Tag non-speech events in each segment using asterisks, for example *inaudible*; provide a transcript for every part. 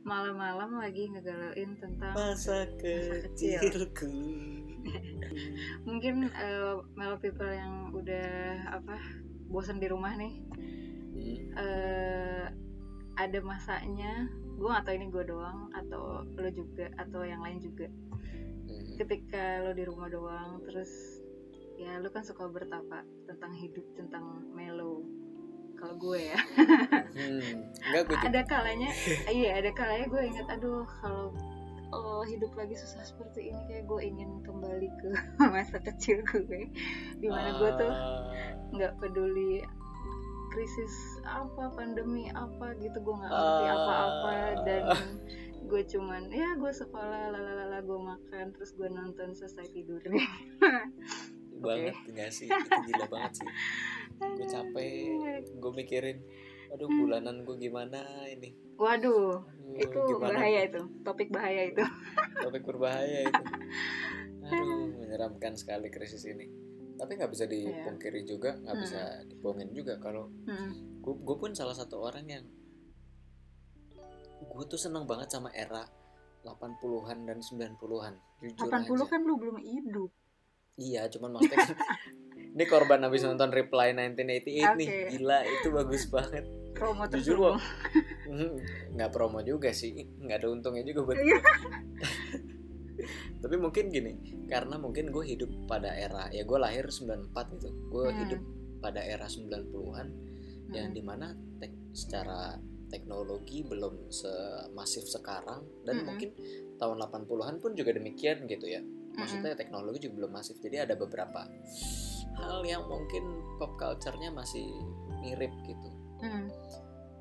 Malam-malam lagi ngegalauin tentang Masa kecil. kecilku *laughs* mungkin eh, melo people yang udah apa bosan di rumah nih Hmm, eh ada masanya gue gak tahu ini gue doang atau lo juga atau yang lain juga hmm. ketika lo di rumah doang terus ya lo kan suka bertapa tentang hidup tentang melo kalau gue ya. Hmm, Enggak gue ada kalanya *laughs* iya ada kalanya gue ingat aduh kalau oh, hidup lagi susah seperti ini kayak gue ingin kembali ke *laughs* masa kecil gue. Di mana gue tuh Ah, nggak peduli krisis apa pandemi apa gitu gue nggak ngerti Ah. apa-apa dan gue cuman ya gue sekolah lalalala gue makan terus gue nonton selesai tidur *laughs* banget. Enggak sih itu gila banget sih. Gue capek gue mikirin aduh bulanan gue gimana ini? Waduh Aduh, itu gimana bahaya itu topik bahaya itu. *laughs* Topik berbahaya itu. *laughs* Aduh menyeramkan sekali krisis ini. Tapi nggak bisa dipungkiri juga nggak Hmm. bisa dibohongin juga kalau Hmm. gue gue pun salah satu orang yang gue tuh seneng banget sama era 80-an dan 90-an jujur 80 aja. kan lu belum hidup iya cuman maksudnya kan *laughs* ini korban habis nonton Reply 1988 nih Oke. gila itu bagus banget promo jujur Hmm, nggak promo juga sih nggak ada untungnya juga buat Iya. *laughs* tapi mungkin gini karena mungkin gue hidup pada era ya gue lahir 94 gitu gue Hmm. hidup pada era 90-an yang Hmm. di mana tek- secara teknologi belum semasif sekarang dan Mm-mm. mungkin tahun 80-an pun juga demikian gitu ya Maksudnya teknologi juga belum masif jadi ada beberapa hal yang mungkin pop culture-nya masih mirip gitu Hmm.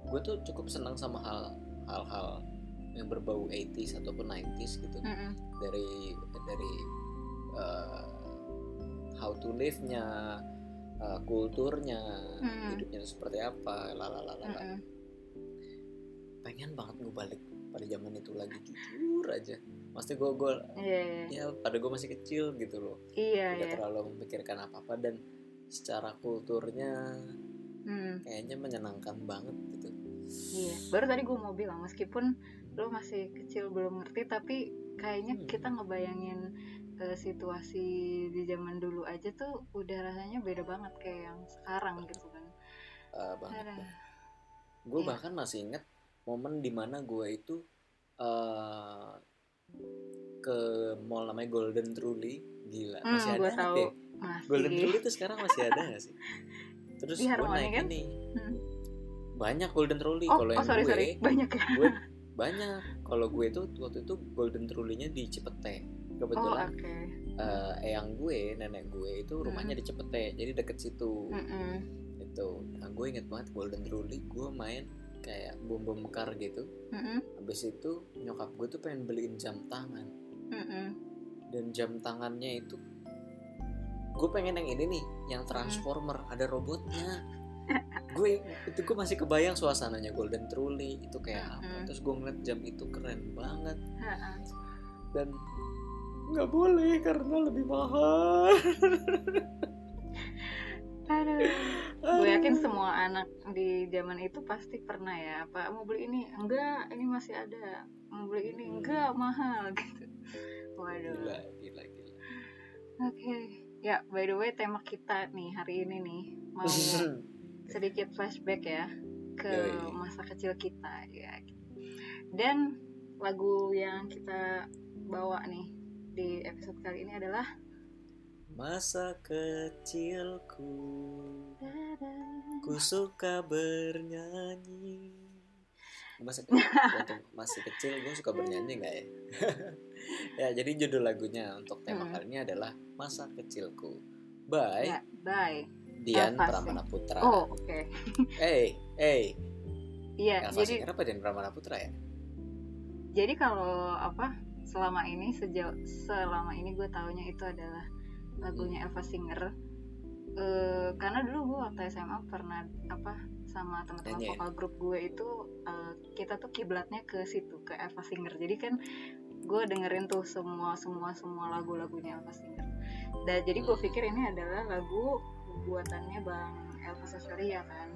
gue tuh cukup senang sama hal hal-hal yang berbau 80s ataupun 90s gitu Mm-mm. dari dari uh, how to live-nya uh, kulturnya Mm. hidupnya seperti apa lalalala Mm-mm. pengen banget gue balik pada zaman itu lagi jujur aja Maksudnya gue gue iya. ya pada gue masih kecil gitu loh Iya, tidak iya. terlalu memikirkan apa apa dan secara kulturnya Hmm, kayaknya menyenangkan banget gitu iya. Baru tadi gue mau bilang meskipun lo masih kecil belum ngerti tapi kayaknya Hmm. kita ngebayangin eh, situasi di zaman dulu aja tuh udah rasanya beda banget kayak yang sekarang gitu kan. Uh, banget gue Iya. bahkan masih inget momen di mana gue itu uh, ke mall namanya Golden Truly gila Hmm, masih ada tahu. ya? Masih. Golden Truly tuh sekarang masih ada gak sih terus Di gue naik kan? ini Hmm. banyak Golden Truly Oh, kalau oh yang sorry gue sorry banyak ya. gue banyak kalau gue itu waktu itu Golden Truly-nya di Cipete Oh kebetulan oke. eh, eyang gue nenek gue itu rumahnya Hmm. di Cipete jadi deket situ Mm-mm. itu nah gue inget banget Golden Truly gue main kayak bom bom kar gitu. Mm-mm. habis itu nyokap gue tuh pengen beliin jam tangan. Mm-mm. dan jam tangannya itu gue pengen yang ini nih yang transformer ada robotnya. Gue itu gue masih kebayang suasananya Golden Truly itu kayak apa. Mm-mm. terus gue ngeliat jam itu keren banget. Dan nggak boleh karena lebih mahal *laughs* semua anak di zaman itu pasti pernah ya. Pak mau beli ini? Enggak, ini masih ada. Mau beli ini? Enggak, mahal *laughs* gitu. Waduh. gila gila gila Oke. Ya, by the way tema kita nih hari ini nih mau *laughs* sedikit flashback ya ke masa kecil kita ya. Dan lagu yang kita bawa nih di episode kali ini adalah masa kecilku ku suka bernyanyi. Masa waktu masih kecil *laughs* gue suka bernyanyi nggak ya? *laughs* Ya jadi judul lagunya untuk tema Hmm. kali ini adalah masa kecilku by Ya, bye. Dian Elva Pramana Putra. Oh, oke. *laughs* eh eh Iya, Elva jadi Singer apa Dian Pramana Putra ya? Jadi kalau apa selama ini sejauh selama ini gue taunya itu adalah lagunya Eva Singer Eh, karena dulu gue waktu SMA pernah apa sama teman-teman Nyanyi ya? vokal grup gue itu eh, kita tuh kiblatnya ke situ ke Eva Singer jadi kan gue dengerin tuh semua semua semua lagu-lagunya Eva Singer dan jadi gue pikir ini adalah lagu buatannya bang Elva Sasharia kan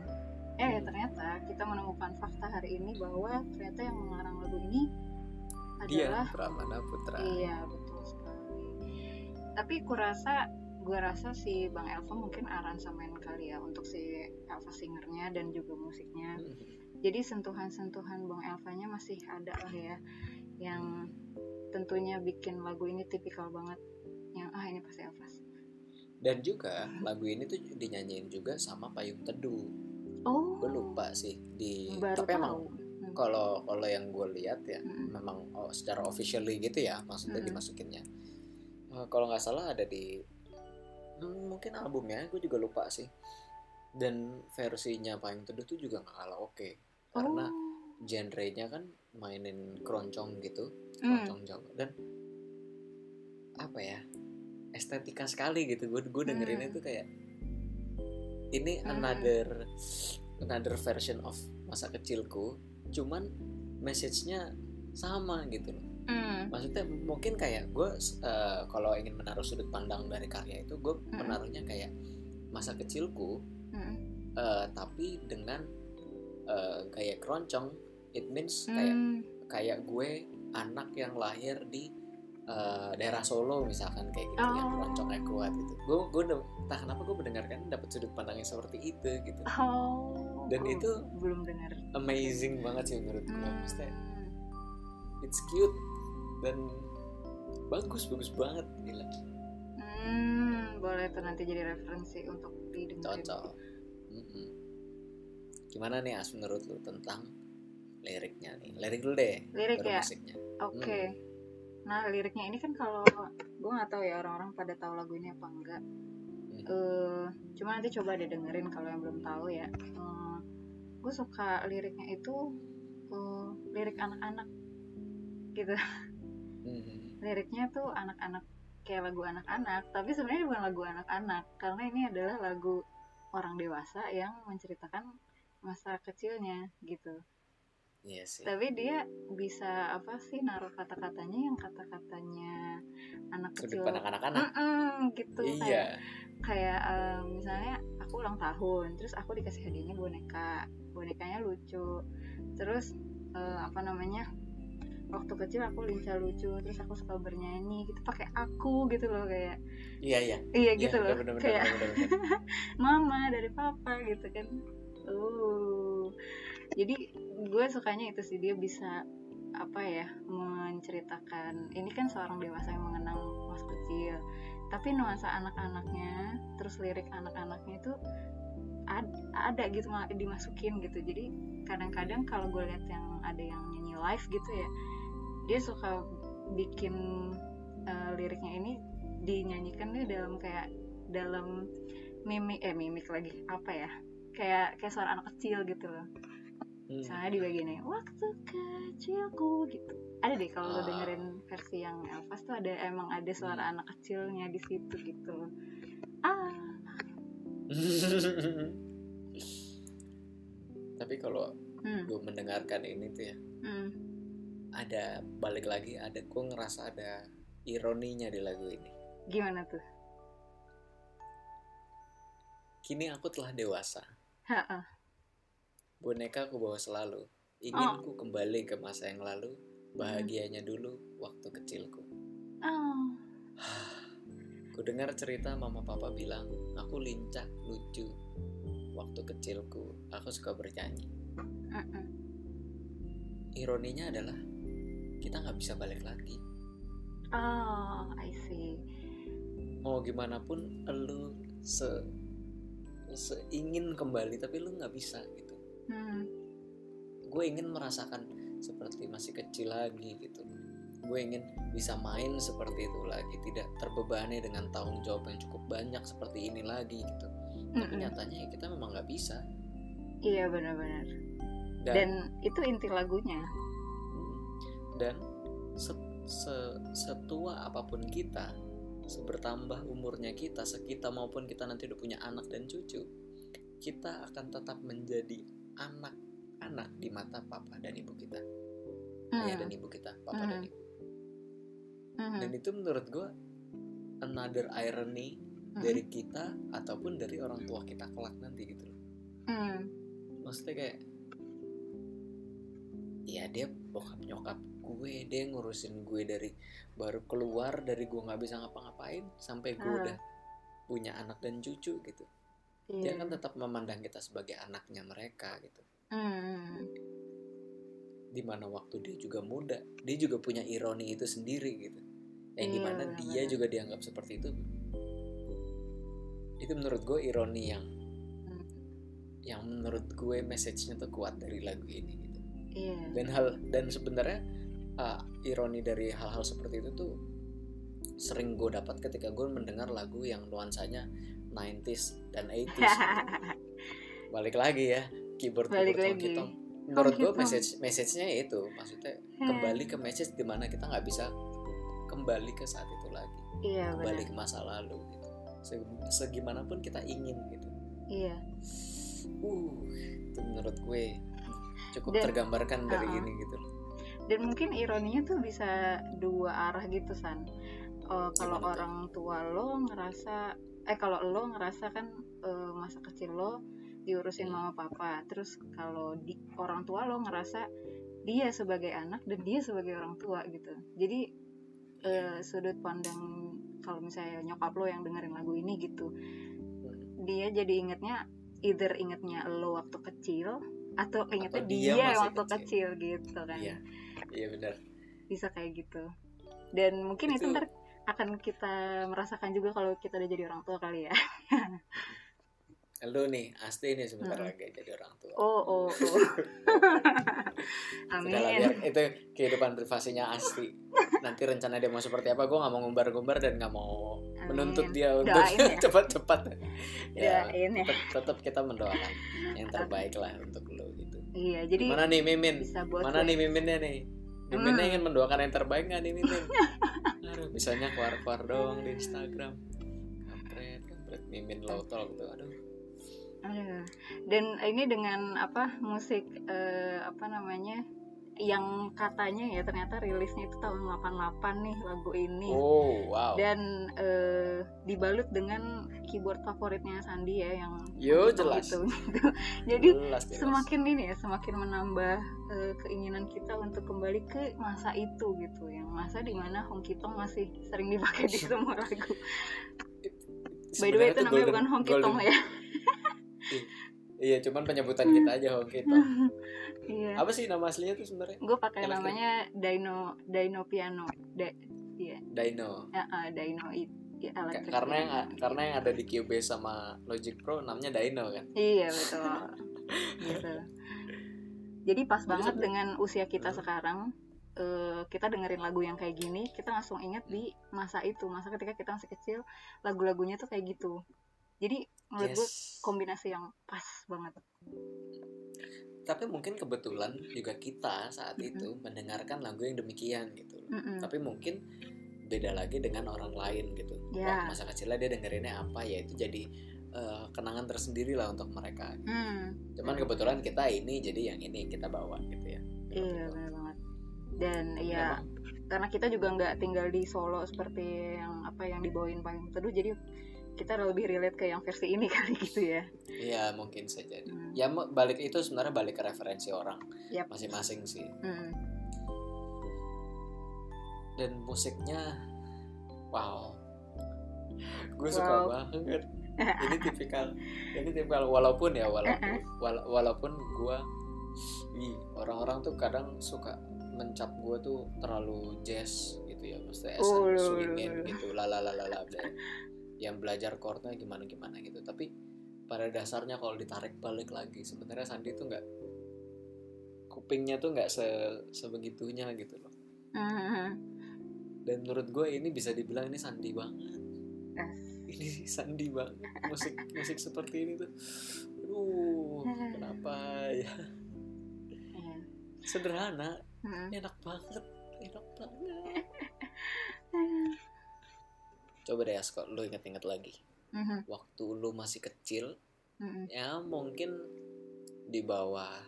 eh ternyata kita menemukan fakta hari ini bahwa ternyata yang mengarang lagu ini adalah Pramana Putra Iya betul sekali. Tapi kurasa gue rasa si Bang Elva mungkin aransemen kali ya untuk si Elva singernya dan juga musiknya. Hmm. Jadi sentuhan-sentuhan Bang Elvanya masih ada lah ya, yang tentunya bikin lagu ini tipikal banget. Yang ah ini pasti Elva. dan juga lagu ini tuh dinyanyiin juga sama Payung Teduh Oh. gue lupa sih di Baru tapi emang tahu. Hmm. kalau kalau yang gue lihat ya Mm-mm. memang oh, secara officially gitu ya maksudnya Mm-mm. dimasukinnya Eh, kalau nggak salah ada di hmm, mungkin albumnya gue juga lupa sih dan versinya Payung Teduh tuh juga nggak kalah oke karena Oh. genrenya kan mainin keroncong gitu Hmm. keroncong Jawa dan apa ya estetika sekali gitu gue gue dengerin Hmm. itu kayak ini Hmm. another another version of masa kecilku cuman message-nya sama gitu loh Hmm. maksudnya mungkin kayak gue eh, kalau ingin menaruh sudut pandang dari karya itu gue Hmm. menaruhnya kayak masa kecilku Hmm. eh, tapi dengan eh, gaya keroncong it means kayak Hmm. kayak gue anak yang lahir di eh, daerah Solo misalkan kayak gitu yang Oh. keroncongnya kuat gitu gue gue entah kenapa gue mendengarkan dapat sudut pandang yang seperti itu gitu Oh. Dan Oh, itu- belum dengar. amazing banget sih menurut gue Hmm. maksudnya it's cute dan bagus bagus banget gila Hmm, boleh tuh nanti jadi referensi untuk didengerin. cocok Mm-mm. gimana nih as menurut lu tentang liriknya nih lirik dulu deh Lirik ya? Oke. Hmm. Nah, liriknya ini kan kalau gue nggak tahu ya orang-orang pada tahu lagu ini apa enggak. Hmm. Eh, cuma nanti coba deh dengerin kalau yang belum tahu ya. gue suka liriknya itu eh, lirik anak-anak gitu. *laughs* Mhm. Liriknya tuh anak-anak kayak lagu anak-anak, tapi sebenarnya bukan lagu anak-anak karena ini adalah lagu orang dewasa yang menceritakan masa kecilnya gitu. iya sih. Tapi dia bisa apa sih naruh kata-katanya yang kata-katanya anak sudut kecil. anak-anak. Mm-mm, gitu kayak iya. kayak eh, misalnya aku ulang tahun terus aku dikasih hadiahnya boneka bonekanya lucu. Terus eh, apa namanya waktu kecil aku lincah lucu terus aku suka bernyanyi gitu pakai aku gitu loh kayak iya iya. Iya gitu Iya, loh bener, bener, kayak bener, bener, *laughs* mama dari papa gitu kan. Uh. Jadi gue sukanya itu sih dia bisa apa ya menceritakan ini kan seorang dewasa yang mengenang masa kecil tapi nuansa anak-anaknya terus lirik anak-anaknya itu ad- ada gitu dimasukin gitu. Jadi kadang-kadang kalau gue lihat yang ada yang nyanyi live gitu ya dia suka bikin eh, liriknya ini dinyanyikan dia dalam kayak dalam mimik eh mimik lagi apa ya kayak kayak suara anak kecil gitu loh Hmm. misalnya di bagiannya waktu kecilku gitu ada deh kalau lo Ah. dengerin versi yang Elvas tuh ada emang ada suara Hmm. anak kecilnya di situ gitu *laughs* ah tapi kalau hmm, gue mendengarkan ini tuh ya hmm. Ada balik lagi ada gue ngerasa ada ironinya di lagu ini. Gimana tuh? Kini aku telah dewasa. Ha-ha. boneka aku bawa selalu. Ingin ku kembali ke masa yang lalu. Bahagianya dulu waktu kecilku. Oh. Ku dengar cerita mama papa bilang aku lincah lucu. Waktu kecilku aku suka bernyanyi. Ironinya adalah kita nggak bisa balik lagi. Oh I see. Mau gimana pun lu se seingin kembali tapi lu nggak bisa gitu. Hmm. gue ingin merasakan seperti masih kecil lagi gitu. Gue ingin bisa main seperti itu lagi tidak terbebani dengan tanggung jawab yang cukup banyak seperti ini lagi gitu. Tapi Mm-mm. nyatanya ya kita memang nggak bisa. Iya benar-benar. Dan dan itu inti lagunya dan se- se- setua apa pun kita sebertambah umurnya kita sekita maupun kita nanti udah punya anak dan cucu kita akan tetap menjadi anak-anak di mata papa dan ibu kita ayah dan Hmm. ibu kita papa dan Hmm. ibu Mhm. dan itu menurut gue another irony dari kita ataupun dari orang tua kita kelak nanti gitu loh Hmm. maksudnya kayak ya dia bokap nyokap gue dia ngurusin gue dari baru keluar dari gue nggak bisa ngapa-ngapain sampai gue Ah. udah punya anak dan cucu gitu Iya. dia kan tetap memandang kita sebagai anaknya mereka gitu Hmm. di mana waktu dia juga muda dia juga punya ironi itu sendiri gitu yang Iya, di mana dia juga dianggap seperti itu itu menurut gue ironi yang Hmm. yang menurut gue message-nya tuh kuat dari lagu ini gitu Iya. dan hal dan sebenarnya uh, ironi dari hal-hal seperti itu tuh sering gue dapat ketika gue mendengar lagu yang nuansanya 90s dan 80s *laughs* balik lagi ya keyboard Balik keyboard lagi. Tonk. menurut gue message message-nya itu maksudnya kembali ke message di mana kita nggak bisa kembali ke saat itu lagi Iya kembali ke masa lalu gitu Se- segimanapun kita ingin gitu Iya. uh itu menurut gue cukup Dan- tergambarkan dari Uh-uh. ini gitu loh Dan mungkin ironinya tuh bisa dua arah gitu san. Eh, kalau orang tua lo ngerasa, eh kalau lo ngerasa kan eh, masa kecil lo diurusin mama papa, terus kalau di orang tua lo ngerasa dia sebagai anak dan dia sebagai orang tua gitu. Jadi eh, sudut pandang kalau misalnya nyokap lo yang dengerin lagu ini gitu, dia jadi ingetnya either ingetnya lo waktu kecil atau ingetnya Atau dia dia, waktu kecil. kecil. gitu kan iya iya benar. Bisa kayak gitu. Dan mungkin itu, Itu- ntar akan kita merasakan juga kalau kita udah jadi orang tua kali ya. *laughs* Lu nih Asti nih sebentar Hmm. lagi jadi orang tua. Oh oh oh. *laughs* Amin. biar itu kehidupan privasinya Asti. Nanti rencana dia mau seperti apa gue nggak mau ngumbar-ngumbar dan nggak mau menuntut Amin. dia untuk ya. *laughs* cepat-cepat. Ya Doain ya. tetap, tetap kita mendoakan yang terbaik lah untuk lu gitu. Iya jadi mana nih Mimin? mana nih Miminnya nih Hmm. ingin mendoakan yang terbaik nggak nih Mimin aduh bisanya keluar-keluar doang di Instagram kampret kampret Mimin tuh aduh Aduh. dan ini dengan apa musik eh, apa namanya yang katanya ya ternyata rilisnya itu tahun 88 nih lagu ini oh wow dan eh, dibalut dengan keyboard favoritnya Sandi ya yang Yo, jelas. itu gitu. *laughs* jadi jelas, jelas. semakin ini ya semakin menambah eh, keinginan kita untuk kembali ke masa itu gitu yang masa di mana Honky Tonk masih sering dipakai di semua lagu by the way itu namanya golden- bukan golden- Tonk ya *laughs* *laughs* Iya, cuman penyebutan kita aja Honky Tonk. *laughs* iya Apa sih nama aslinya tuh sebenarnya? gue pakai namanya Dino Dino Piano da, iya Dino. ya, ah, Dino it ya, Ka- electric karena yang piano. karena yang ada di Cubase sama Logic Pro namanya Dino kan. Iya *laughs* betul. gitu. Jadi pas banget dengan usia kita Hmm. sekarang eh, kita dengerin lagu yang kayak gini, kita langsung ingat di masa itu, masa ketika kita masih kecil, lagu-lagunya tuh kayak gitu. Jadi menurut gue Yes. kombinasi yang pas banget. Tapi mungkin kebetulan juga kita saat Mm-mm. itu mendengarkan lagu yang demikian gitu. Mm-mm. Tapi mungkin beda lagi dengan orang lain gitu. Ya. Wah, masa kecilnya dia dengerinnya apa ya itu jadi eh, kenangan tersendiri lah untuk mereka. Hmm, Cuman kebetulan kita ini jadi yang ini kita bawa gitu ya. iya benar banget. Dan ya Memang. karena kita juga nggak tinggal di Solo seperti yang apa yang dibawain Payung Teduh, jadi kita lebih relate ke yang versi ini *laughs* kali gitu ya. Iya mungkin saja. Hmm. Ya balik itu sebenarnya balik ke referensi orang Yap. masing-masing sih. Hmm. Dan musiknya, wow, gue suka Wow. banget. *laughs* Ini tipikal, ini tipikal walaupun ya walaupun wala- walaupun gue, orang-orang tuh kadang suka mencap gue tuh terlalu jazz gitu ya, maksudnya Oh, loh, swingin gitu, lalalala yang belajar chordnya gimana gimana gitu. Tapi pada dasarnya kalau ditarik balik lagi, sebenarnya Sandi tuh nggak kupingnya tuh nggak se sebegitunya gitu loh. Mhm. dan menurut gue ini bisa dibilang ini sandi banget. Ini sandi banget. Musik musik seperti ini tuh. Aduh kenapa ya? Iya. sederhana. Mhm. enak banget. Enak banget *laughs* coba deh Asko lu inget-inget lagi Mhm. waktu lu masih kecil Mhm. ya mungkin di bawah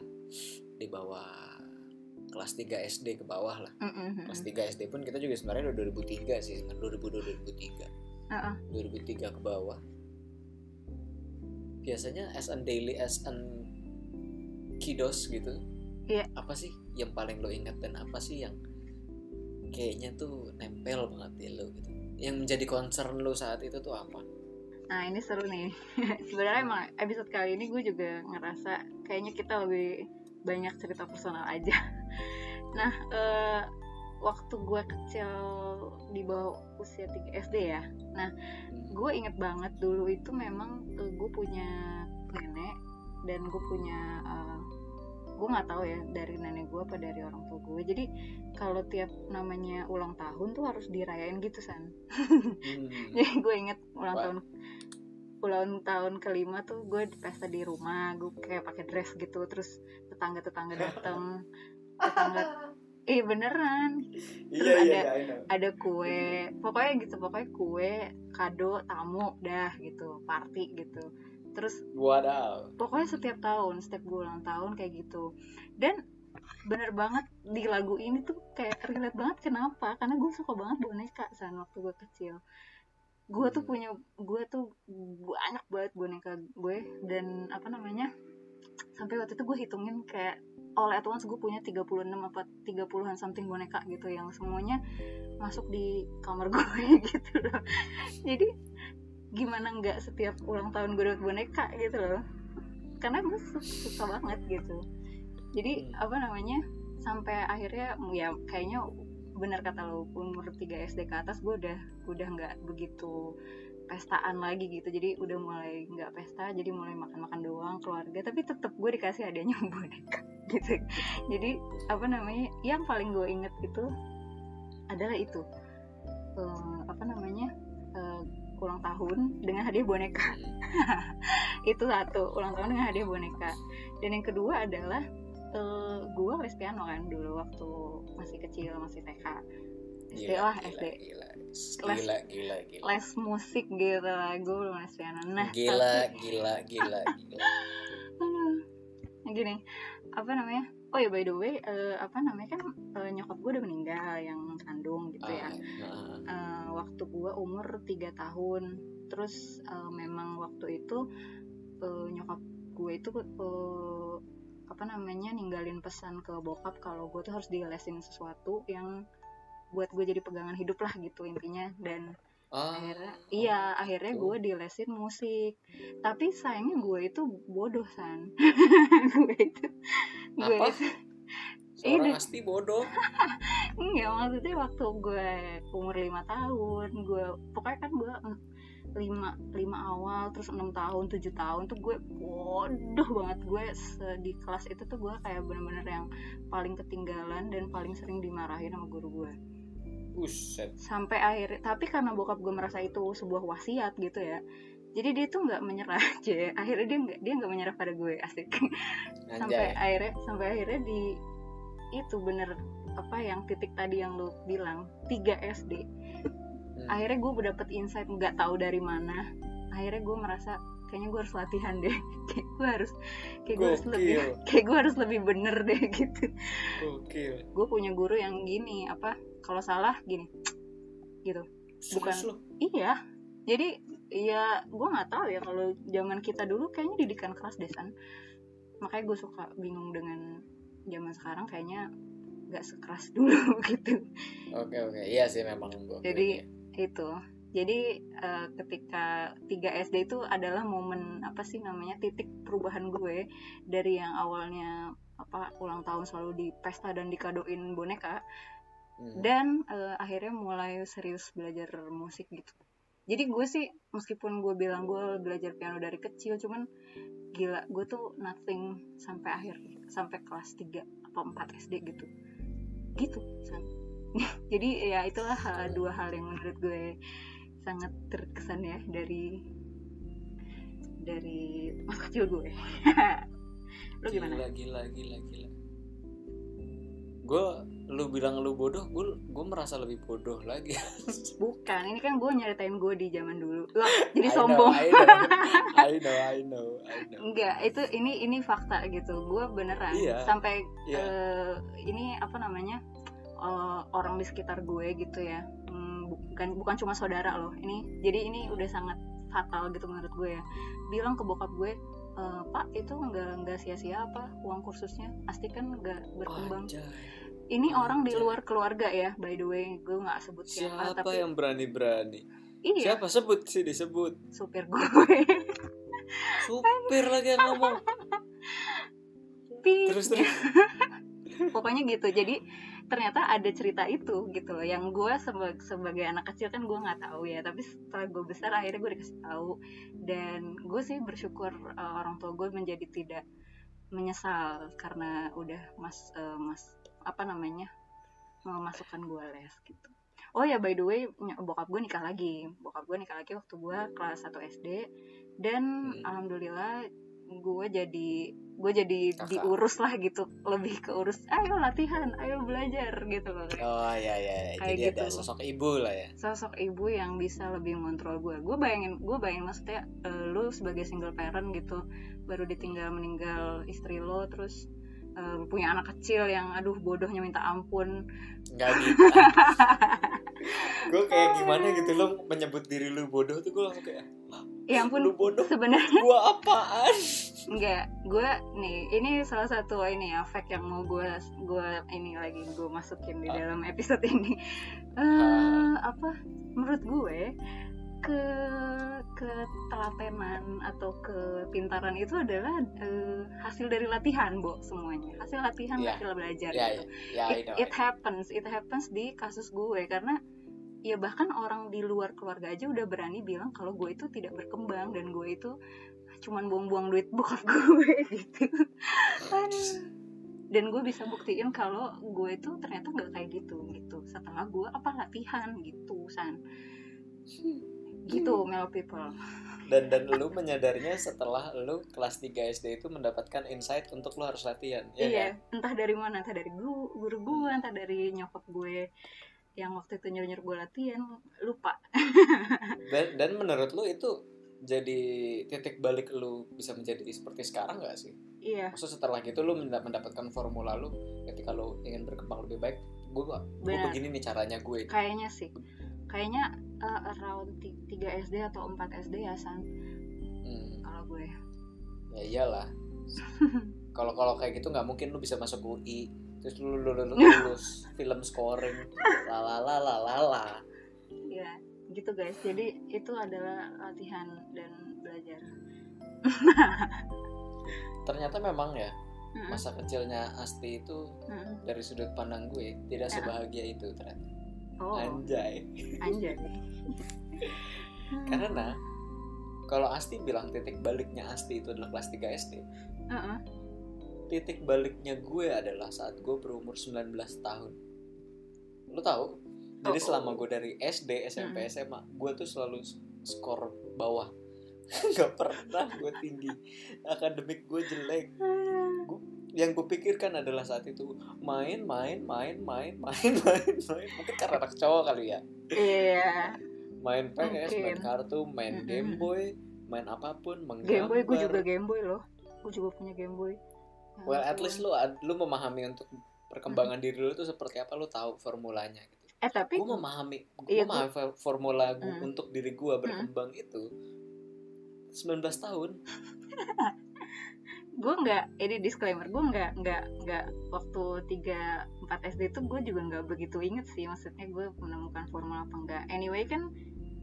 di bawah kelas 3 SD ke bawah lah Mhm. kelas 3 SD pun kita juga sebenarnya udah 2003 sih 2002 2003 Heeh. 2003 ke bawah biasanya as an daily as an kiddos gitu Iya. apa sih yang paling lo ingat dan apa sih yang kayaknya tuh nempel banget di lo gitu yang menjadi concern lo saat itu tuh apa Nah ini seru nih. *laughs* Sebenarnya emang episode kali ini gue juga ngerasa kayaknya kita lebih banyak cerita personal aja. *laughs* Nah eh, waktu gue kecil di bawah usia 3 SD ya. Nah gue inget banget dulu itu memang eh, gue punya nenek dan gue punya eh, gue nggak tahu ya dari nenek gue apa dari orang tua gue. Jadi kalau tiap namanya ulang tahun tuh harus dirayain gitu san. Hmm. *laughs* Jadi gue inget ulang tahun ulang tahun kelima tuh gue pesta di rumah gue kayak pakai dress gitu terus *laughs* tetangga tetangga datang tetangga eh beneran iya ada- iya I know. ada kue pokoknya gitu pokoknya kue kado tamu dah gitu party gitu terus wadaw. pokoknya setiap tahun setiap gue ulang tahun kayak gitu. Dan bener banget di lagu ini tuh kayak relate banget. Kenapa? Karena gue suka banget boneka saat waktu gue kecil. Gue tuh Hmm. punya gue tuh banyak banget boneka gue. Dan apa namanya sampai waktu itu gue hitungin kayak all at once gue punya 36 apa 30-an something boneka gitu yang semuanya masuk di kamar gue *laughs* gitu loh. Jadi gimana nggak setiap ulang tahun gue dapat boneka gitu loh. Karena gue su- suka banget gitu. Jadi Hmm. apa namanya sampai akhirnya ya kayaknya benar kata lo umur 3 SD ke atas gue udah udah nggak begitu pestaan lagi gitu. Jadi udah mulai nggak pesta jadi mulai makan-makan doang keluarga. Tapi tetap gue dikasih adanya *laughs* boneka gitu. Jadi apa namanya yang paling gue inget itu adalah itu. Eh, apa namanya Ulang tahun dengan hadiah boneka. Hmm. *laughs* itu satu ulang tahun dengan hadiah boneka. Dan yang kedua adalah eh gue les piano kan dulu waktu masih kecil masih TK SD Gila, lah gila, SD gila, Les- gila, gila, gila. les musik gitu lah gue belum les piano nah gila, tapi- gila, gila, gila. *laughs* Gini apa namanya oh ya by the way eh, apa namanya kan eh, nyokap gue udah meninggal yang kandung gitu ya. Ah, Eh, waktu gue umur 3 tahun. Terus eh, memang waktu itu eh, nyokap gue itu eh, apa namanya ninggalin pesan ke bokap kalau gue tuh harus dilesin sesuatu yang buat gue jadi pegangan hidup lah gitu intinya. Dan ah. akhirnya iya akhirnya gitu. gue dilesin musik tapi sayangnya gue itu bodoh san *laughs* gue itu gue Apa? itu Seorang Ini- asti bodoh. *laughs* Enggak maksudnya waktu gue umur lima tahun gue pokoknya kan gue mm, lima lima awal terus enam tahun tujuh tahun tuh gue bodoh banget gue di kelas itu tuh gue kayak bener-bener yang paling ketinggalan dan paling sering dimarahin sama guru gue Buset. sampai akhir tapi karena bokap gue merasa itu sebuah wasiat gitu ya jadi dia tuh nggak menyerah *laughs* aja. Akhirnya dia nggak dia nggak menyerah pada gue asik. Sampai Anjay. akhirnya sampai akhirnya di itu bener apa yang titik tadi yang lu bilang 3 SD Hmm. akhirnya gue dapet insight nggak tahu dari mana. Akhirnya gue merasa kayaknya gue harus latihan deh. *laughs* Kayak gue harus kayak gue harus lebih kayak gue harus lebih bener deh *laughs* gitu. Gue punya guru yang gini apa kalau salah gini gitu Bukan. Serius iya jadi ya gue nggak tahu ya kalau zaman kita dulu kayaknya didikan keras desan makanya gue suka bingung dengan zaman sekarang kayaknya nggak sekeras *laughs* dulu gitu Oke oke. Iya sih memang gokil. Jadi- itu jadi eh, ketika 3 SD itu adalah momen apa sih namanya titik perubahan gue dari yang awalnya apa ulang tahun selalu di pesta dan dikadoin boneka Hmm. dan eh, akhirnya mulai serius belajar musik gitu. Jadi gue sih meskipun gue bilang gue belajar piano dari kecil cuman gila gue tuh nothing sampai akhir sampai kelas 3 apa 4 SD gitu. Gitu San. *laughs* jadi ya itulah hal, dua hal yang menurut gue sangat terkesan ya dari dari masa kecil gue. *laughs* Lu gimana? Gila gila gila gila. Gue lu bilang lu bodoh gue gue merasa lebih bodoh lagi. *laughs* Bukan ini kan gue nyeritain gue di zaman dulu. Lo jadi I know, sombong. I know, *laughs* I know I know I know. Enggak itu ini ini fakta gitu. Gue beneran Iya. sampai Iya. eh, ini apa namanya eh, orang di sekitar gue gitu ya. Hmm, bukan bukan cuma saudara loh. Ini jadi ini udah sangat fatal gitu menurut gue ya. Bilang ke bokap gue "Eh, pak itu nggak nggak sia-sia apa uang kursusnya? Pasti kan nggak berkembang. Anjay. Ini orang di luar keluarga ya by the way. Gue nggak sebut siapa, siapa tapi yang berani-berani? Iya. Siapa? Sebut sih disebut. Supir gue. Supir lagi yang ngomong. Terus terus. *laughs* Pokoknya gitu. Jadi ternyata ada cerita itu gitu loh yang gue seba- sebagai anak kecil kan gue nggak tahu ya. Tapi setelah gue besar akhirnya gue dikasih tahu. Dan gue sih bersyukur uh, orang tua gue menjadi tidak menyesal karena udah mas uh, mas apa namanya memasukkan gue les gitu oh ya by the way bokap gue nikah lagi bokap gue nikah lagi waktu gue kelas 1 SD dan Hmm. alhamdulillah gue jadi gue jadi Kakak. diurus lah gitu lebih keurus ayo latihan ayo belajar gitu loh oh ya ya ya. Kayak jadi ada gitu. sosok ibu lah ya sosok ibu yang bisa lebih mengontrol gue gue bayangin gue bayangin maksudnya eh, lu sebagai single parent gitu baru ditinggal meninggal istri lo terus eh, punya anak kecil yang aduh bodohnya minta ampun. Nggak gitu. *laughs* Gue kayak gimana gitu lo menyebut diri lu bodoh tuh gue langsung kayak ya ampun lu bodoh sebenarnya gue apaan? *laughs* Enggak gue nih ini salah satu ini ya fact yang mau gue gue ini lagi gue masukin di Ah. dalam episode ini. Eh apa? Menurut gue ke ketelatenan atau kepintaran itu adalah eh, hasil dari latihan bo semuanya hasil latihan Iya. hasil belajar ya gitu. ya I it, know, it happens it happens di kasus gue karena ya bahkan orang di luar keluarga aja udah berani bilang kalau gue itu tidak berkembang dan gue itu cuman buang-buang duit bokap *laughs* gue gitu Aduh. dan gue bisa buktiin kalau gue itu ternyata nggak kayak gitu gitu setelah gue apa latihan gitu san gitu Melo people. Dan dan lu menyadarinya setelah lu kelas 3 SD itu mendapatkan insight untuk lu harus latihan ya iya kan? entah dari mana entah dari guru guru gue entah dari nyokap gue yang waktu itu nyuruh nyuruh gue latihan lupa. *laughs* Dan dan menurut lu itu jadi titik balik lu bisa menjadi seperti sekarang gak sih? Iya. Maksud setelah gitu lu menda- mendapatkan formula lu ketika lu ingin berkembang lebih baik gue gue begini nih caranya gue kayaknya sih. Kayaknya uh, around 3 SD atau 4 SD ya san? Hmm, kalau gue. Ya iyalah. Kalau kalau kayak gitu nggak mungkin lu bisa masuk UI terus lu lu, lu- lu- lulus *laughs* film scoring. Lalalala ya gitu guys. Jadi itu adalah latihan dan belajar. *laughs* Ternyata memang ya masa kecilnya Asti itu dari sudut pandang gue tidak Ya. sebahagia itu ternyata oh. Anjay. Anjay. *laughs* Karena kalau Asti bilang titik baliknya Asti itu adalah kelas 3 SD Heeh. titik baliknya gue adalah saat gue berumur 19 tahun. Lu tahu? Jadi Oh, selama gue dari SD SMP Mm. SMA gue tuh selalu skor bawah. *laughs* Nggak pernah gue tinggi. Akademik gue jelek yang gue pikirkan adalah saat itu main main main main *laughs* main main main. Mungkin karena anak cowok kali ya. Iya. Main PS main Mungkin. kartu main Mm-mm. Game Boy main apa pun menggambar Game Boy gue juga Game Boy loh. Gue juga punya Game Boy. Ya well at ampun. least lu ad- lu memahami untuk perkembangan diri lu tuh seperti apa lu tahu formulanya gitu. Eh tapi gue memahami gue Iya, memahami for- formula gua Hmm. untuk diri gue berkembang itu 19 tahun *laughs* gue nggak ini disclaimer gue nggak nggak nggak waktu 3 4 SD itu gue juga nggak begitu inget sih maksudnya gue menemukan formula apa enggak anyway kan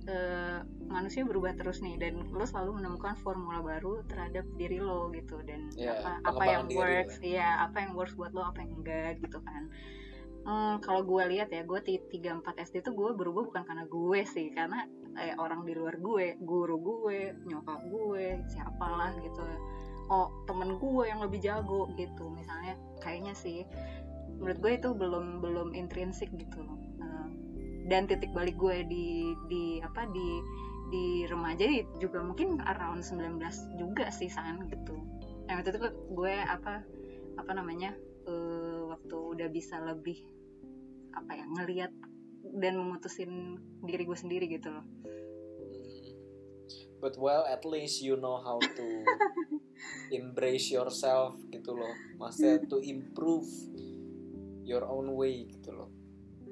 eh, manusia berubah terus nih dan lo selalu menemukan formula baru terhadap diri lo gitu dan Ya, apa apa yang works iya. apa yang works buat lo apa yang enggak gitu kan. Hmm, kalau gue lihat ya gue 3 4 SD itu gue berubah bukan karena gue sih karena eh, orang di luar gue guru gue nyokap gue siapalah gitu oh temen gue yang lebih jago gitu. Misalnya kayaknya sih menurut gue itu belum belum intrinsik gitu loh. Eh, dan titik balik gue di di apa di di remaja juga mungkin around 19 juga sih san gitu. Yang itu tuh gue apa apa namanya eh, waktu udah bisa lebih apa ya ngelihat dan memutusin diri gue sendiri gitu loh. But well, at least you know how to *laughs* embrace yourself gitu loh. Maksudnya to improve your own way gitu loh.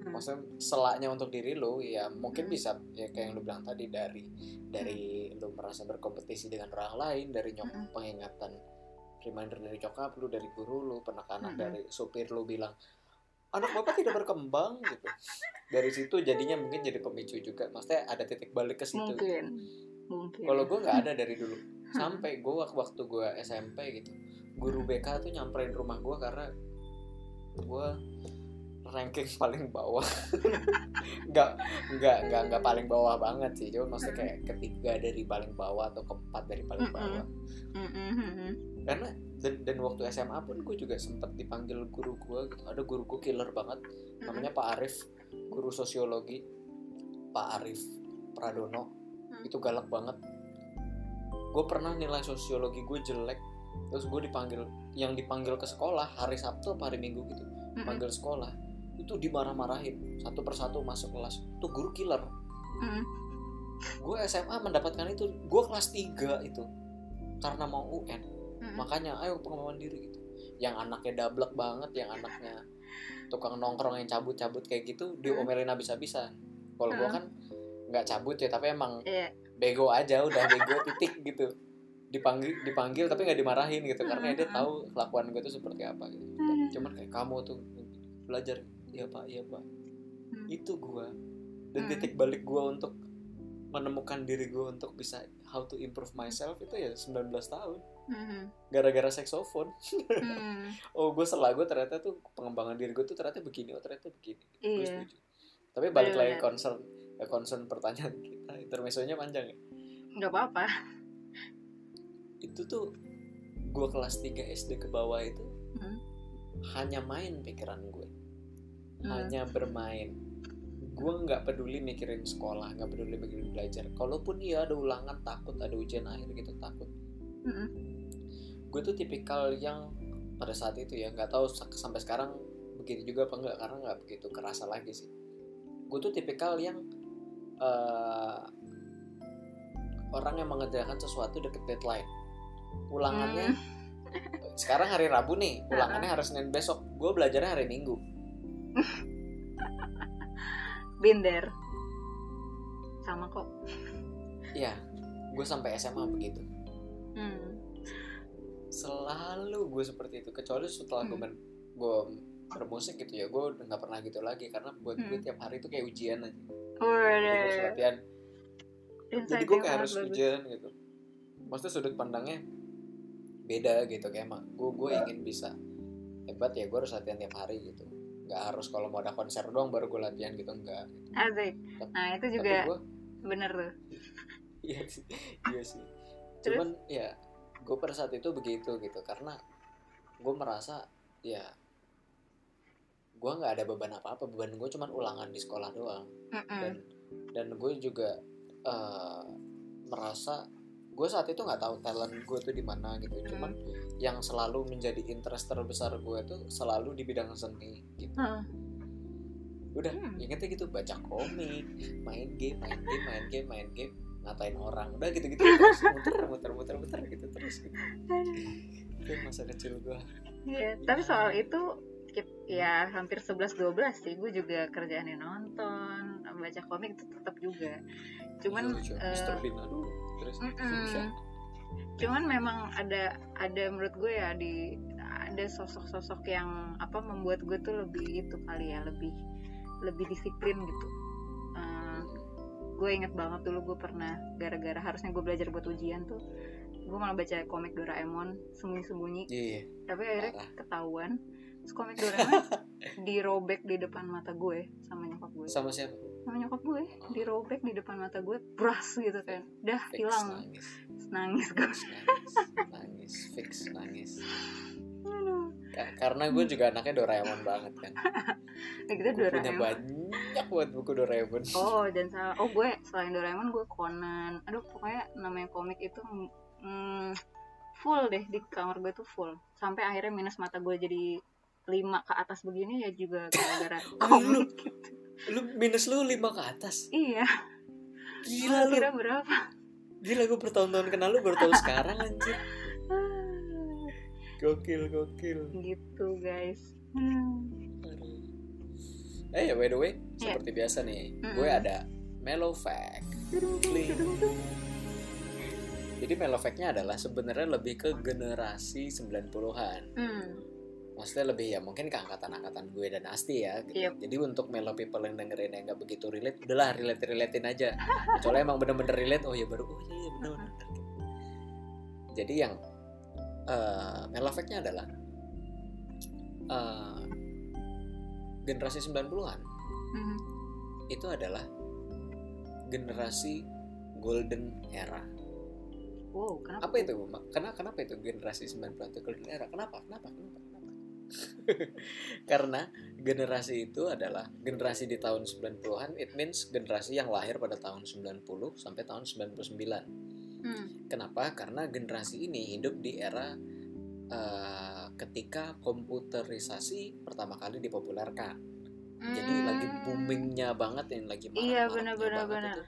Hmm. Maksudnya selaknya untuk diri lo ya mungkin bisa ya kayak yang lu bilang tadi dari dari lu merasa berkompetisi dengan orang lain, dari nyok pengingatan reminder dari cokap lu, dari guru lu, penekanan Mm-mm. dari supir lu bilang anak bapak tidak berkembang gitu. Dari situ jadinya mungkin jadi pemicu juga. Maksudnya ada titik balik ke situ. mungkin mungkin Kalau gue nggak ada dari dulu. *laughs* Sampai gue waktu gue SMP gitu, guru BK tuh nyamperin rumah gue karena gue ranking paling bawah. *laughs* nggak nggak nggak nggak paling bawah banget sih. Cuma maksudnya kayak ketiga dari paling bawah atau keempat dari paling Mm-mm. bawah. Mm-mm. Karena dan, dan waktu SMA pun gue juga sempat dipanggil guru gue gitu. Ada guru gue killer banget. Namanya Pak Arif, guru sosiologi. Pak Arif Pradono Hmm. itu galak banget gue pernah nilai sosiologi gue jelek terus gue dipanggil yang dipanggil ke sekolah hari Sabtu apa hari Minggu gitu Mm-mm. panggil sekolah itu dimarah-marahin satu persatu masuk kelas tuh guru killer Mm-mm. gue SMA mendapatkan itu gue kelas 3 itu karena mau UN Mm-mm. makanya ayo pengembangan diri gitu yang anaknya dablek banget yang anaknya tukang nongkrong yang cabut-cabut kayak gitu diomelin habis-habisan kalau gue Hmm. kan nggak cabut ya tapi emang Iya. bego aja udah bego *laughs* titik gitu dipanggil dipanggil tapi nggak dimarahin gitu karena dia Hmm. tahu kelakuan gue tuh seperti apa gitu Hmm. cuman kayak kamu tuh belajar iya pak iya pak Hmm. itu gue dan Hmm. titik balik gue untuk menemukan diri gue untuk bisa how to improve myself itu ya 19 tahun gara-gara saxophone Mm. *laughs* oh gue setelah gue ternyata tuh pengembangan diri gue tuh ternyata begini oh ternyata begini gue Iya. setuju tapi balik lagi concern eh, concern pertanyaan *laughs* kita. Intermezzonya panjang ya? Nggak apa-apa. Itu tuh gue kelas 3 SD ke bawah itu Hmm. hanya main pikiran gue Hmm. hanya bermain. Gue nggak peduli mikirin sekolah nggak peduli mikirin belajar. Kalaupun iya ada ulangan takut ada ujian akhir gitu takut. Mm-mm. gue tuh tipikal yang pada saat itu ya nggak tahu sa- sampai sekarang begitu juga apa enggak karena nggak begitu kerasa lagi sih. Gue tuh tipikal yang eh, orang yang mengerjakan sesuatu deket deadline. Ulangannya *laughs* sekarang hari Rabu nih ulangannya hari Senin besok. Gue belajarnya hari Minggu. *laughs* Binder. Sama kok. Iya gue sampai SMA begitu. Hmm. selalu gue seperti itu kecuali setelah Hmm. gue bermusik gitu ya gue udah nggak pernah gitu lagi karena buat gue Hmm. tiap hari itu kayak ujian aja Oh, gue Waduh. latihan jadi gue kayak harus bagus. ujian gitu maksudnya sudut pandangnya beda gitu kayak emang gue gue ingin bisa hebat ya gue harus latihan tiap hari gitu nggak harus kalau mau ada konser doang baru gue latihan gitu enggak gitu. Asik. Nah itu juga gue bener tuh. *laughs* iya sih iya sih cuman ya gue pada saat itu begitu gitu karena gue merasa ya gue nggak ada beban apa apa beban gue cuman ulangan di sekolah doang. Mm-mm. dan dan gue juga eh, merasa gue saat itu nggak tahu talent gue tuh di mana gitu. Cuman yang selalu menjadi interest terbesar gue tuh selalu di bidang seni gitu. Udah Hmm. ingetnya gitu baca komik main game main game main game main game ngatain orang. Udah gitu gitu terus muter muter muter muter gitu terus gitu. Itu masa kecil gue Iya, tapi soal itu kip- ya hampir 11-12 sih. Gue juga kerjaannya nonton baca komik itu tetap juga. Cuman Iya, eh, dulu terus Mm-mm. cuman memang ada ada menurut gue ya di ada sosok-sosok yang apa membuat gue tuh lebih itu kali ya lebih lebih disiplin gitu. Eh, gue inget banget dulu gue pernah gara-gara harusnya gue belajar buat ujian tuh gue malah baca komik Doraemon sembunyi-sembunyi. Iya. Tapi akhirnya Parah. ketahuan komik Doraemon *laughs* dirobek di depan mata gue sama nyokap gue. Sama siapa sama nyokap gue. Dirobek di depan mata gue bras gitu kan. Dah Fix hilang. nangis. Nangis gue. Nangis nangis fix nangis. Karena gue juga anaknya Doraemon banget kan. Nah, kita gue punya Doraemon. banyak buat buku Doraemon. Oh, dan salah. Oh, gue selain Doraemon gue Conan. Aduh, pokoknya namanya komik itu mm, full deh di kamar gue tuh full. Sampai akhirnya minus mata gue jadi lima ke atas begini ya juga gara-gara *laughs* lu, komik. *laughs* lu minus lu lima ke atas Iya, gila lu kira berapa? gila gue bertahun-tahun kenal lu baru tahu sekarang anjir *laughs* gokil gokil gitu guys. Hmm. Eh ya by the way Iya. seperti biasa nih Mm-mm. gue ada mellow fact jadi mellow fact-nya adalah sebenarnya lebih ke generasi 90-an Hmm. Maksudnya lebih ya mungkin ke angkatan-angkatan gue dan Asti ya gitu. Yep. jadi untuk mellow people yang dengerin yang nggak begitu relate udahlah relate relatein aja kecuali emang bener-bener relate oh ya baru oh iya iya bener bener jadi yang eh mellow adalah eh, generasi 90-an Mhm. itu adalah generasi golden era Wow, kenapa? apa itu kenapa kenapa itu generasi 90-an itu golden era kenapa kenapa kenapa *laughs* karena generasi itu adalah generasi di tahun 90-an it means generasi yang lahir pada tahun 90 sampai tahun 99 Hmm. kenapa karena generasi ini hidup di era eh, ketika komputerisasi pertama kali dipopulerkan jadi lagi Hmm. boomingnya banget yang lagi marak Iya, benar-benar, benar.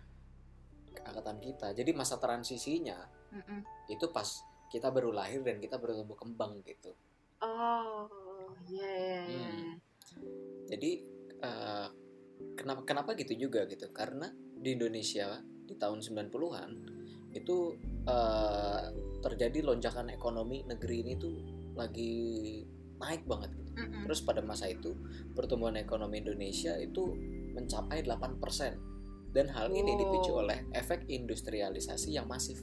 angkatan kita jadi masa transisinya Mm-mm. itu pas kita baru lahir dan kita baru tumbuh kembang gitu Oh, iya iya iya. Hmm. jadi eh, kenapa kenapa gitu juga gitu karena di Indonesia di tahun 90-an itu eh, terjadi lonjakan ekonomi negeri ini tuh lagi naik banget gitu. Mm-mm. Terus pada masa itu pertumbuhan ekonomi Indonesia itu mencapai 8% dan hal ini dipicu oleh efek industrialisasi yang masif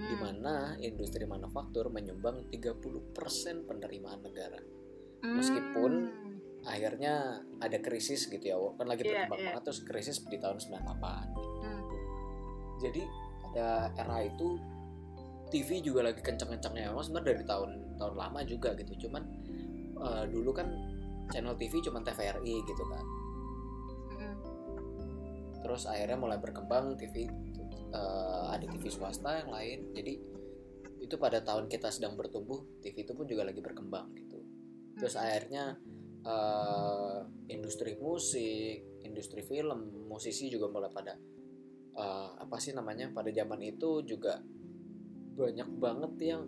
Hmm. di mana industri manufaktur menyumbang 30% penerimaan negara. Meskipun Hmm. Akhirnya ada krisis gitu ya, kan lagi Iya, berkembang iya. banget terus krisis di tahun 98. Hmm. Jadi pada era itu TV juga lagi kenceng-kencengnya. Emang sebenarnya dari tahun tahun lama juga gitu. Cuman eh, dulu kan channel TV cuma TVRI gitu kan. Mm-mm. Terus akhirnya mulai berkembang TV eh, ada TV swasta yang lain. Jadi itu pada tahun kita sedang bertumbuh, TV itu pun juga lagi berkembang gitu. Terus akhirnya eh, industri musik, industri film, musisi juga mulai pada eh, apa sih namanya? Pada zaman itu juga banyak banget yang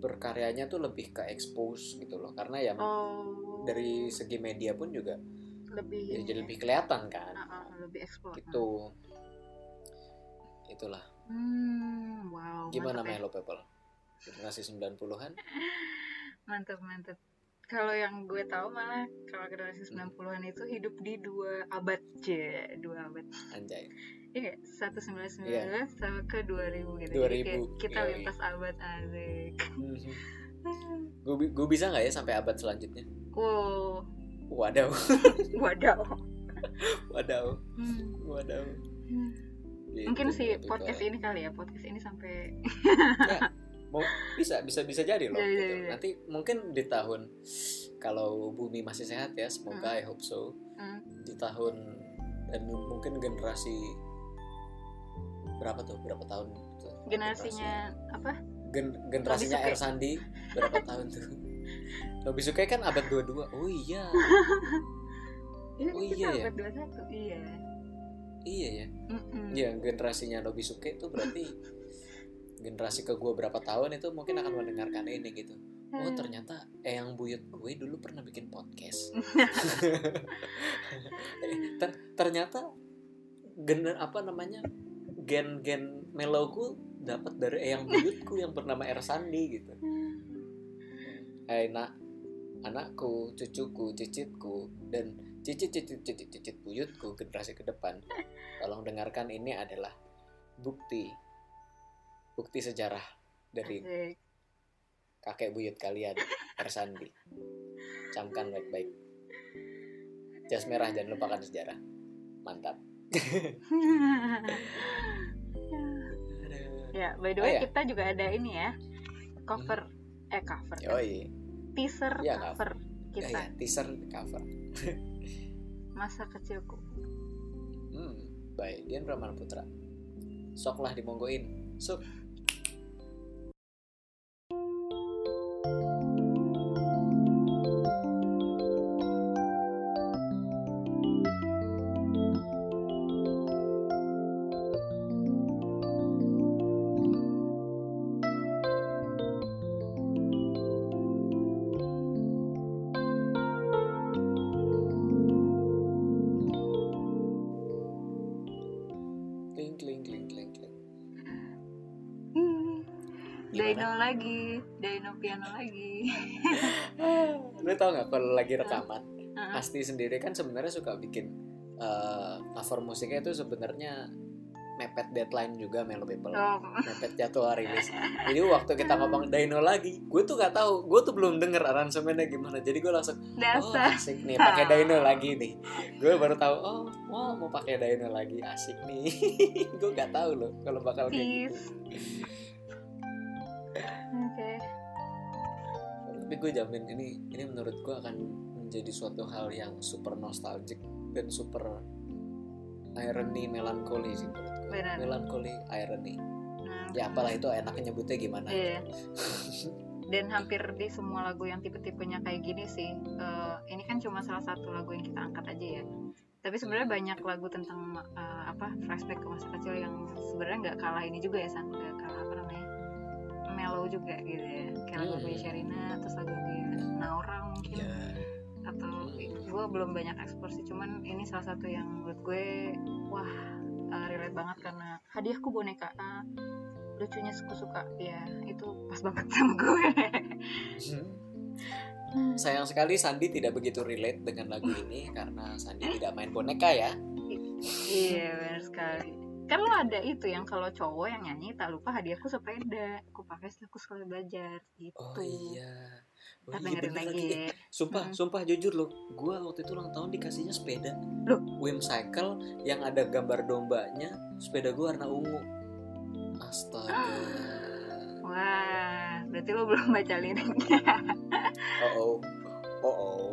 berkaryanya tuh lebih ke expose gitu loh. Karena ya Oh. dari segi media pun juga lebih ya jadi ya. lebih kelihatan kan. Ah, ah, lebih explore. Gitu. Itulah. Hmm, wow. Gimana mantap ya. Melo People? Generasi 90-an? Mantap, mantap. Kalau yang gue tahu malah kalau generasi 90-an itu hidup di dua abad, C, dua abad. Anjay. Iya, 1999 Iya. sama ke 2000 gitu. 2000, Jadi kayak kita yoi. lintas abad asik. gue gue bisa nggak ya sampai abad selanjutnya? Wow, Wadaw, *laughs* wadaw. wadaw, Hmm. wadaw. Gitu, Mungkin si podcast ini kali ya, podcast ini sampai *laughs* mau bisa bisa bisa jadi loh. Iya, iya, gitu. iya. Nanti mungkin di tahun kalau bumi masih sehat ya, semoga I hope so. Hmm. Di tahun dan mungkin generasi berapa tuh? Berapa tahun? tuh? generasinya apa? Gen- generasinya Nobisuke. R Sandi berapa tahun tuh? *laughs* Nobisuke kan abad 22. Oh iya. Ini Oh, iya ya? abad 21. Iya. Iya ya. Mm-mm. Ya generasinya Nobisuke itu berarti *laughs* generasi ke gue berapa tahun itu mungkin akan mendengarkan ini gitu. Oh Hmm. ternyata eyang buyut gue dulu pernah bikin podcast. *laughs* Eh, ter- ternyata gener apa namanya gen-gen meloku dapat dari eyang buyutku yang bernama Ersandi gitu. Hai nak, anakku, cucuku, cicitku, dan cicit cicit cicit cicit buyutku generasi ke depan. Tolong dengarkan ini adalah bukti bukti sejarah dari Asik. kakek buyut kalian Ersandi. Camkan baik-baik. Jas merah jangan lupakan sejarah. Mantap. *laughs* ya, by the Oh, way ya. kita juga ada ini ya. cover eh cover kan? Yoi. teaser Iya, cover Ya, kita ya, teaser cover. masa kecilku Hmm, baik. Dian Pramana Putra. Sok lah dimonggoin. Sok. Lagi Dino piano lagi *laughs* Lu tau nggak kalau lagi rekaman, Heeh. Asti sendiri kan sebenarnya suka bikin eh, cover musiknya itu sebenarnya mepet deadline juga Melo People. oh, mepet jadwal rilis. *laughs* Jadi waktu kita ngomong Dino lagi, gue tuh gak tahu, gue tuh belum denger aransemennya gimana. Jadi gue langsung, oh asik nih, pakai *laughs* Dino lagi nih. Gue baru tahu, oh, wow, mau pakai Dino lagi, asik nih. gue gak tahu loh kalau bakal kayak gitu. Tapi gue jamin ini, ini menurut gue akan menjadi suatu hal yang super nostalgic dan super irony melankoli sih menurut gue. Benar. Melankoli irony. Nah, Ya apalah itu enaknya nyebutnya gimana. Iya. *laughs* Dan hampir di semua lagu yang tipe-tipenya kayak gini sih, eh, ini kan cuma salah satu lagu yang kita angkat aja ya. Tapi sebenarnya banyak lagu tentang eh, apa flashback ke masa kecil yang sebenarnya nggak kalah ini juga ya, san nggak kalah apa namanya mellow juga gitu ya. Kayak lagu Hmm. Sherina, terus lagu Naura mungkin Ya. atau gue belum banyak eksplor sih cuman ini salah satu yang menurut gue wah uh, relate banget karena hadiahku boneka ah, lucunya suka suka ya itu pas banget *laughs* sama gue Sayang sekali Sandi tidak begitu relate dengan lagu ini karena Sandi tidak main boneka ya. iya benar sekali kan lo ada itu yang kalau cowok yang nyanyi tak lupa hadiahku sepeda aku pakai setelah aku sekolah belajar gitu Oh iya. Oh, Ntar iya dengerin lagi lagi. ya. Sumpah, Hmm. sumpah jujur loh. Gua waktu itu ulang tahun dikasihnya sepeda. Loh? Whimcycle yang ada gambar dombanya, sepeda gua warna ungu. Astaga. *gasps* wah berarti lo belum baca liriknya Oh oh. Oh oh.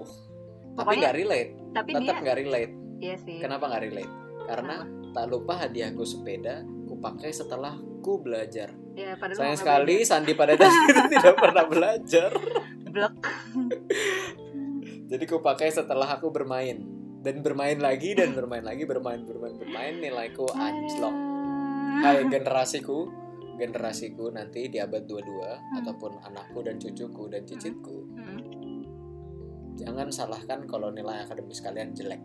Tapi Pokoknya- nggak relate. tapi Tetap dia nggak relate. iya sih Kenapa nggak relate? Karena tak lupa hadiahku sepeda ku pakai setelah ku belajar. ya Sayang sekali Sandi pada *laughs* dasarnya itu tidak pernah belajar. blek *laughs* Jadi ku pakai setelah aku bermain dan bermain lagi dan bermain lagi bermain bermain bermain nilaiku anjlok. Hai generasiku, generasiku nanti di abad 22 ataupun anakku dan cucuku dan cicitku. Hmm. Jangan salahkan kalau nilai akademis kalian jelek.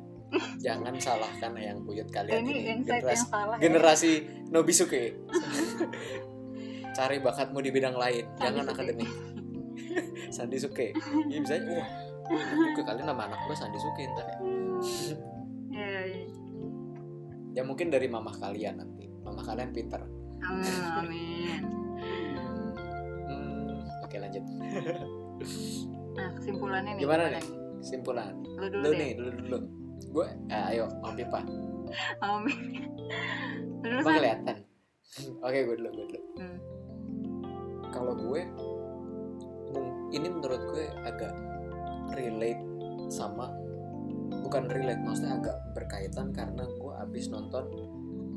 Jangan salahkan yang buyut kalian ini ini. insight yang Generasi, salah ya. generasi Nobisuke. Cari bakatmu di bidang lain, Sandi jangan Suke. akademik. *laughs* Sandi Suke. Iya bisa. Wah, juga kali nama anak gue Sandi Suke ntar ya. Ya, ya. Ya mungkin dari mamah kalian nanti. Mamah kalian pinter. Amin. Hmm, oke lanjut. Nah, kesimpulannya nih. Gimana nih? Kesimpulan. Lu dulu Lu deh. nih, dulu dulu. Gue, eh, ayo. Lu dulu, Emang San. kelihatan. Oke, gue dulu, gue dulu. Hmm. Kalau gue, ini menurut gue agak relate sama bukan relate maksudnya agak berkaitan karena gue abis nonton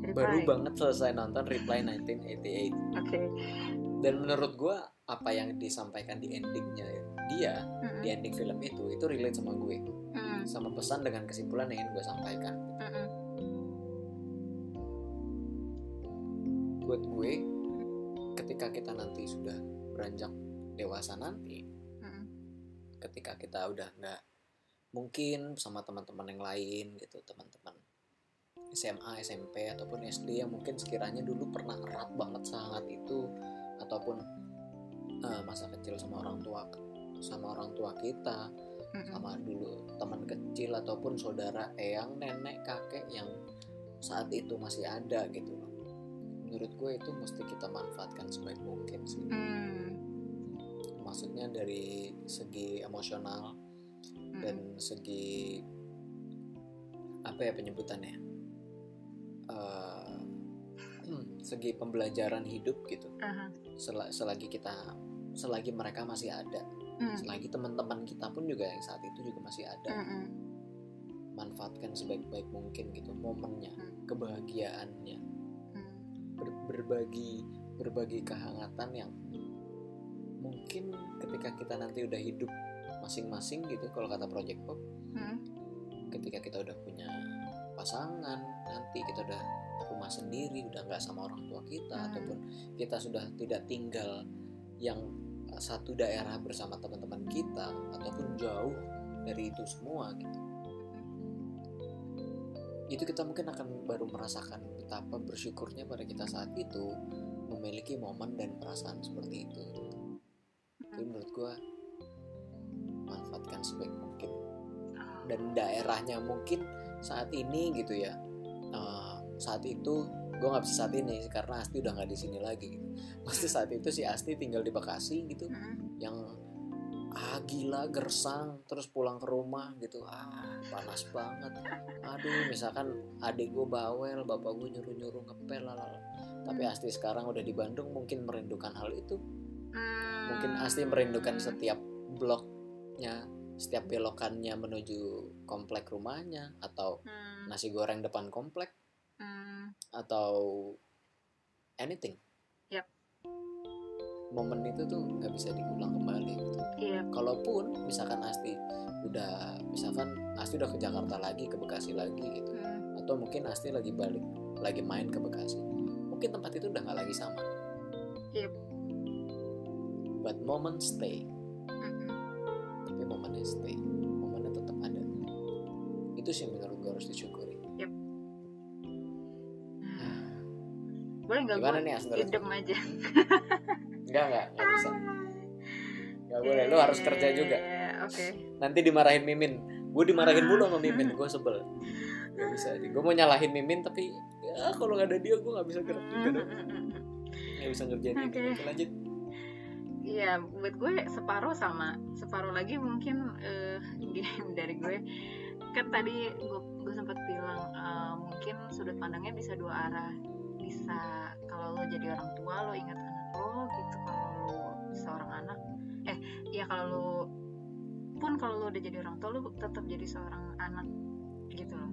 Reply. baru banget selesai nonton Reply 1988 Oke. dan menurut gue apa yang disampaikan di endingnya dia Mm-mm. di ending film itu itu relate sama gue Mm-mm. sama pesan dengan kesimpulan yang ingin gue sampaikan Mm-mm. buat gue ketika kita nanti sudah beranjak dewasa nanti Mm-mm. ketika kita udah nggak mungkin sama teman-teman yang lain gitu teman-teman SMA SMP ataupun SD yang mungkin sekiranya dulu pernah erat banget sangat itu ataupun eh, masa kecil sama orang tua sama orang tua kita sama dulu teman kecil ataupun saudara eyang nenek kakek yang saat itu masih ada gitu loh menurut gue itu mesti kita manfaatkan sebaik mungkin sih Mm. maksudnya dari segi emosional Mm-mm. dan segi apa ya penyebutannya Eh, segi pembelajaran hidup gitu. Sel- selagi kita selagi mereka masih ada Hmm. selagi teman-teman kita pun juga yang saat itu juga masih ada Mm-mm. manfaatkan sebaik-baik mungkin gitu momennya Hmm. kebahagiaannya Hmm. ber- berbagi berbagi kehangatan yang mungkin ketika kita nanti udah hidup masing-masing gitu kalau kata Project Pop Hmm. ketika kita udah punya pasangan nanti kita udah rumah sendiri udah nggak sama orang tua kita Hmm. ataupun kita sudah tidak tinggal yang uh, satu daerah bersama teman-teman kita ataupun jauh dari itu semua gitu itu kita mungkin akan baru merasakan betapa bersyukurnya pada kita saat itu memiliki momen dan perasaan seperti itu jadi menurut gua manfaatkan sebaik mungkin Oh. dan daerahnya mungkin saat ini gitu ya eh, saat itu gue nggak bisa saat ini karena Asti udah nggak di sini lagi gitu. Maksudnya saat itu si Asti tinggal di Bekasi gitu Mm-mm. yang ah gila gersang terus pulang ke rumah gitu ah panas banget aduh misalkan adik gue bawel bapak gue nyuruh nyuruh ngepel lalala. tapi Hmm. Asti sekarang udah di Bandung mungkin merindukan hal itu Hmm. mungkin Asti merindukan setiap bloknya setiap belokannya menuju komplek rumahnya atau Hmm. nasi goreng depan komplek Hmm. Atau anything Yap. momen itu tuh nggak bisa diulang kembali gitu Iya. kalaupun misalkan Asti udah misalkan Asti udah ke Jakarta lagi ke Bekasi lagi gitu Hmm. atau mungkin Asti lagi balik lagi main ke Bekasi mungkin tempat itu udah nggak lagi sama Yep. but moment stay Mm-mm. tapi momennya stay momennya tetap ada itu sih menurut gue harus disyukuri Boleh nggak gue nih idem aja? enggak enggak enggak *laughs* bisa. Enggak boleh lu harus kerja juga. Oke. nanti dimarahin Mimin. Gue dimarahin mulu sama Mimin gue sebel. Gak bisa gue mau nyalahin Mimin tapi ya kalau nggak ada dia gue nggak bisa gerak juga nggak bisa ngerjain ini Oke. Oke, lanjut. Iya, buat gue separuh sama. Separuh lagi mungkin gini *laughs* dari gue. Kan tadi gue, gue sempat bilang eh, mungkin sudut pandangnya bisa dua arah bisa kalau lo jadi orang tua lo ingat anak lo gitu kalau lo seorang anak. Eh ya kalau lo pun kalau lo udah jadi orang tua lo tetap jadi seorang anak gitu loh.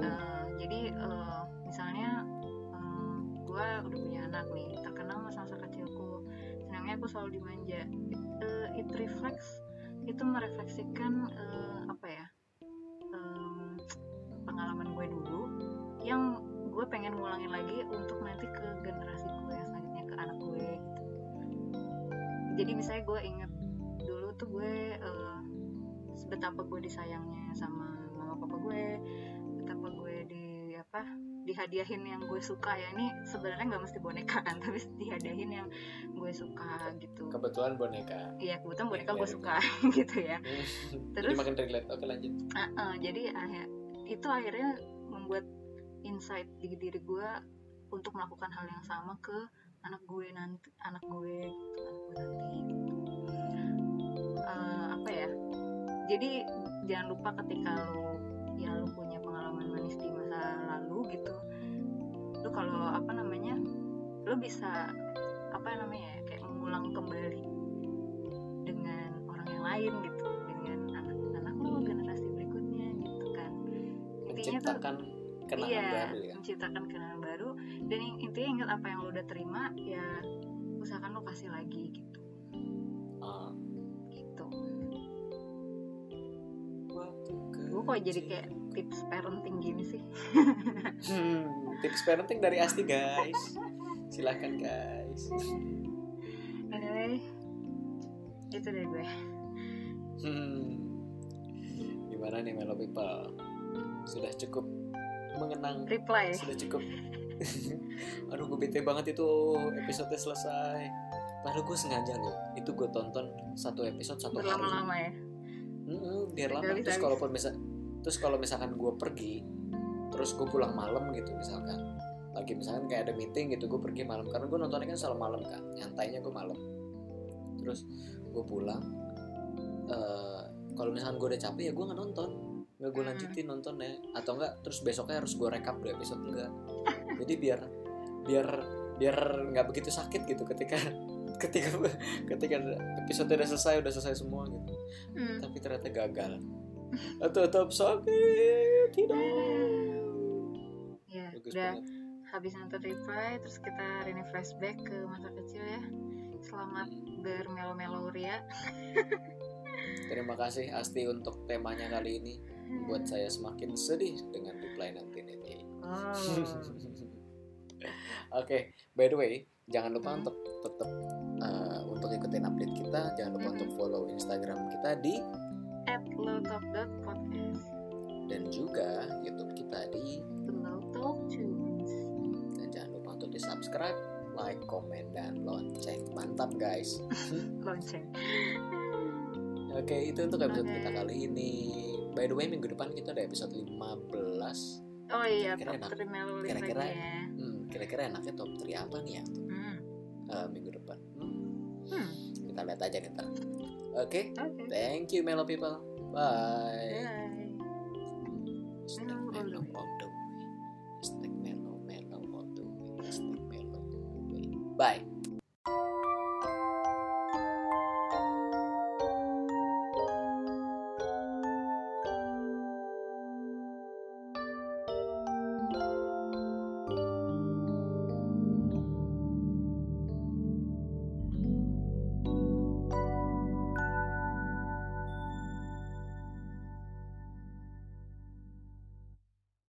Eh, jadi eh, misalnya eh, gue udah punya anak nih terkenal masa-masa kecilku senangnya aku selalu dimanja. Eh, it reflects itu merefleksikan eh, apa ya gue pengen ngulangin lagi untuk nanti ke generasi gue yang selanjutnya ke anak gue gitu. Jadi misalnya gue inget dulu tuh gue eh, betapa gue disayangnya sama mama papa gue betapa gue di apa dihadiahin yang gue suka ya ini sebenarnya nggak mesti boneka kan *laughs* tapi dihadiahin yang gue suka gitu. Kebetulan boneka. Iya kebetulan boneka Iya, gue iya. suka *laughs* gitu ya. Jadi Terus? makin relate. Oke lanjut. Ah, ah, jadi akhir itu akhirnya membuat insight di diri gue untuk melakukan hal yang sama ke anak gue nanti anak gue gitu, anak gue nanti gitu. Eh, apa ya? Jadi jangan lupa ketika lo ya lo punya pengalaman manis di masa lalu gitu lo kalau apa namanya lo bisa apa namanya ya kayak mengulang kembali dengan orang yang lain gitu dengan anak-anak lo generasi berikutnya gitu kan. Intinya tuh kenangan iya baru ya. menciptakan kenangan baru. Dan intinya ingat apa yang lo udah terima ya usahakan lo kasih lagi gitu. Ah, gitu. Gue kok jadi kayak tips parenting gini sih. *laughs* Hmm, tips parenting dari Asti guys. Silahkan guys. Anyway itu dari gue. Hmm, gimana nih Melo People? Sudah cukup mengenang reply. sudah cukup. *laughs* Aduh gue bete banget itu episode selesai. Padahal gue sengaja loh itu gue tonton satu episode satu hari. Berlama-lama ya? Mm-mm, biar lama. Terus kalaupun misal terus kalau misalkan gue pergi terus gue pulang malam gitu misalkan. Lagi misalkan kayak ada meeting gitu gue pergi malam. Karena gue nontonnya kan selalu malam kan nyantainya gue malam. Terus gue pulang eh, kalau misalkan gue udah capek ya gue nggak nonton nggak gue Hmm. lanjutin nontonnya atau enggak terus besoknya harus gue rekap dua episode enggak jadi biar biar biar nggak begitu sakit gitu ketika *laughs* ketika ketika episode udah selesai udah selesai semua gitu Hmm. tapi ternyata gagal *laughs* tetap sakit tidak Ya, bagus udah banget habis nonton reply terus kita ini flashback ke masa kecil ya. Selamat bermelo-melo ria. *laughs* terima kasih Asti untuk temanya kali ini membuat saya semakin sedih dengan reply nanti nanti Oh. *laughs* Oke, by the way, jangan lupa Hmm. untuk tetap uh, untuk ikutin update kita. Jangan lupa Hmm. untuk follow Instagram kita di lowtop.podcast. dan juga YouTube kita di Tunes. dan jangan lupa untuk di subscribe, like, komen dan lonceng. Mantap guys. *laughs* Lonceng. Oke, itu untuk episode Oke. kita kali ini. By the way, minggu depan kita ada episode 15. Oh iya, Kira-kira top enak. 3 Melo lagi Kira-kira ya. Hmm, kira-kira enaknya top 3 apa nih ya untuk Hmm. uh, minggu depan? Hmm, Hmm. kita lihat aja ntar. Oke, Oke. thank you Melo people. Bye. Bye. Hashtag